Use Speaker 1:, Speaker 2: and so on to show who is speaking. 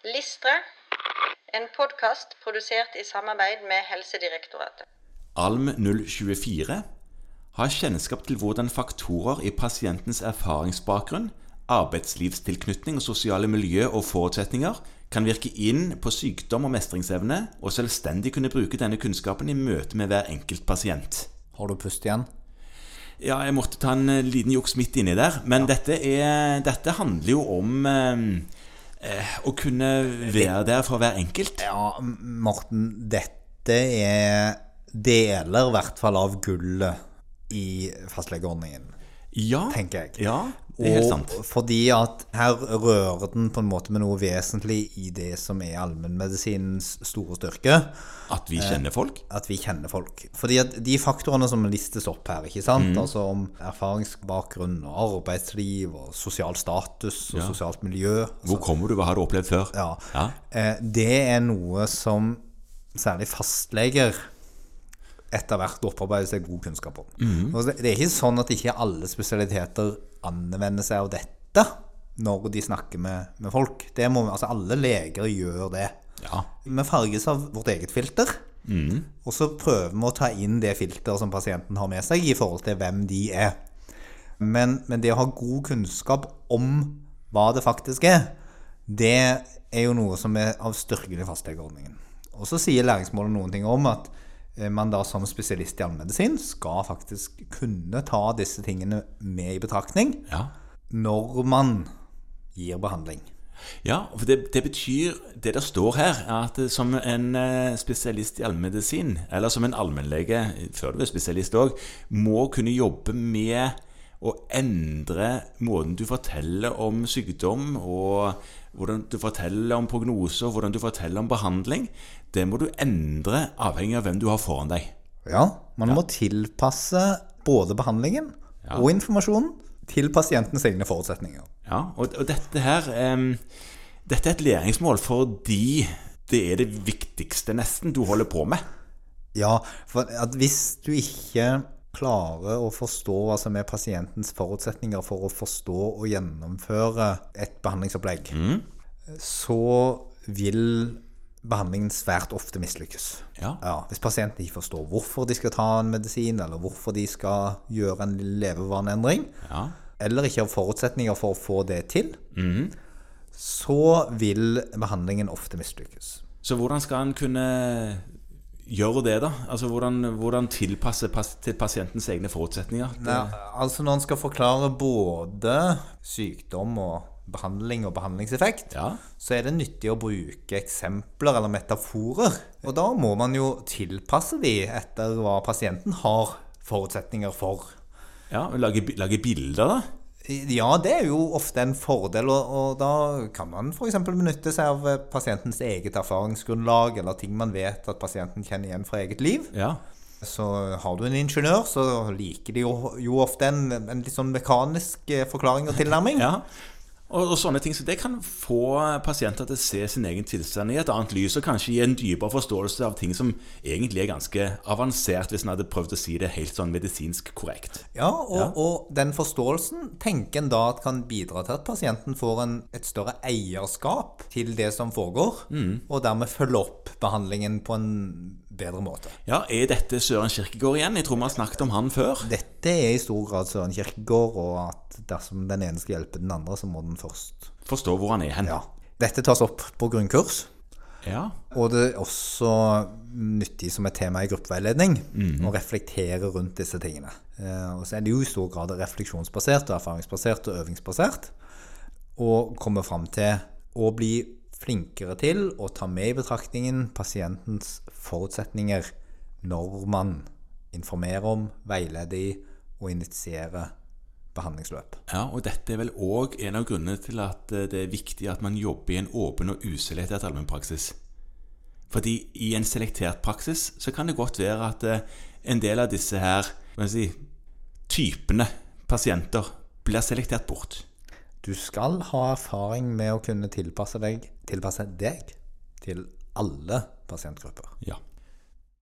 Speaker 1: Listre, en podkast produsert i samarbeid med Helsedirektoratet.
Speaker 2: ALM 024 har kjennskap til hvordan faktorer i pasientens erfaringsbakgrunn, arbeidslivstilknytning og sosiale miljø og forutsetninger kan virke inn på sykdom og mestringsevne, og selvstendig kunne bruke denne kunnskapen i møte med hver enkelt pasient.
Speaker 3: Har du pust igjen?
Speaker 2: Ja, jeg måtte ta en eh, liten juks midt inni der. Men dette, er, dette handler jo om eh, å kunne være der for hver enkelt.
Speaker 3: Ja, Morten, dette er deler i hvert fall av gullet i fastlegeordningen,
Speaker 2: Ja,
Speaker 3: tenker jeg.
Speaker 2: ja
Speaker 3: Og fordi at her rører den på en måte med noe vesentlig i det som er allmennmedisinens store styrke.
Speaker 2: At vi kjenner folk.
Speaker 3: At vi kjenner folk. Fordi at de faktorene som listes opp her, ikke sant?
Speaker 2: Mm.
Speaker 3: altså om erfaringsbakgrunn og arbeidsliv og sosial status og
Speaker 2: Ja.
Speaker 3: sosialt miljø
Speaker 2: Hvor kommer du? Hva har du opplevd før?
Speaker 3: Ja.
Speaker 2: Ja.
Speaker 3: Eh, Det er noe som særlig fastleger etter hvert opparbeider seg god kunnskap om. Mm. Det det er ikke sånn at ikke alle spesialiteter anvender seg av dette når de snakker med, med folk. Det må, altså Alle leger gjør det.
Speaker 2: Ja.
Speaker 3: Vi farges av vårt eget filter.
Speaker 2: Mm.
Speaker 3: Og så prøver vi å ta inn det filteret som pasienten har med seg, i forhold til hvem de er. Men, men det å ha god kunnskap om hva det faktisk er, det er jo noe som er av styrken i fastlegeordningen. Og så sier læringsmålet noen ting om at man da som spesialist i allmedisin skal faktisk kunne ta disse tingene med i betraktning
Speaker 2: ja.
Speaker 3: når man gir behandling.
Speaker 2: Ja, for det, det betyr Det der står her, er at som en eh, spesialist i allmedisin, eller som en allmennlege, før du er spesialist òg, må kunne jobbe med å endre måten du forteller om sykdom, og hvordan du forteller om prognoser, hvordan du forteller om behandling. Det må du endre avhengig av hvem du har foran deg.
Speaker 3: Ja, man må tilpasse både behandlingen og informasjonen til pasientens egne forutsetninger.
Speaker 2: Ja, og, og dette her um, Dette er et læringsmål fordi det er det viktigste nesten du holder på med.
Speaker 3: Ja, for at hvis du ikke klarer å forstå hva som er pasientens forutsetninger for å forstå og gjennomføre et behandlingsopplegg, så vil behandlingen svært ofte mislykkes.
Speaker 2: Ja.
Speaker 3: hvis pasienten ikke forstår hvorfor de skal ta en medisin, eller hvorfor de skal gjøre en levevaneendring,
Speaker 2: Ja.
Speaker 3: eller ikke har forutsetninger for å få det til, så vil behandlingen ofte mislykkes.
Speaker 2: Så hvordan skal en kunne gjøre det, da? Altså Hvordan, hvordan tilpasse pas til pasientens egne forutsetninger?
Speaker 3: Nei, altså når en skal forklare både sykdom og behandling og behandlingseffekt,
Speaker 2: Ja.
Speaker 3: så er det nyttig å bruke eksempler eller metaforer. Og da må man jo tilpasse de etter hva pasienten har forutsetninger for.
Speaker 2: ja lage, lage bilder, da?
Speaker 3: Ja, det er jo ofte en fordel, og, og da kan man f.eks. benytte seg av eh, pasientens eget erfaringsgrunnlag, eller ting man vet at pasienten kjenner igjen fra eget liv.
Speaker 2: Ja.
Speaker 3: Så har du en ingeniør, så liker de jo, jo ofte en, en litt sånn mekanisk eh, forklaring og tilnærming.
Speaker 2: ja. Og, og sånne ting, så Det kan få pasienter til å se sin egen tilstand i et annet lys, og kanskje gi en dypere forståelse av ting som egentlig er ganske avansert, hvis en hadde prøvd å si det helt sånn medisinsk korrekt.
Speaker 3: Ja, og, og den forståelsen tenker en da at kan bidra til at pasienten får en, et større eierskap til det som foregår, og dermed følge opp behandlingen på en bedre måte.
Speaker 2: Ja, Er dette Søren Kirkegård igjen? Jeg tror vi har snakket om han før.
Speaker 3: Dette er i stor grad Søren Kirkegård, og at dersom den ene skal hjelpe den andre, så må den først
Speaker 2: Forstå hvor han er hen.
Speaker 3: Ja. Dette tas opp på grunnkurs.
Speaker 2: Ja.
Speaker 3: Og det er også nyttig som et tema i gruppeveiledning å reflektere rundt disse tingene. Eh, Og så er det jo i stor grad refleksjonsbasert og erfaringsbasert og øvingsbasert. Og komme fram til å bli flinkere til å ta med i betraktningen pasientens forutsetninger når man informerer om, veileder i og initierer behandlingsløp.
Speaker 2: Ja, og dette er vel òg en av grunnene til at eh, det er viktig at man jobber i en åpen og uselektert allmennpraksis. Fordi i en selektert praksis så kan det godt være at eh, en del av disse her si, typene pasienter blir selektert bort.
Speaker 3: Du skal ha erfaring med å kunne tilpasse deg, tilpasse deg til alle pasientgrupper.
Speaker 2: Ja.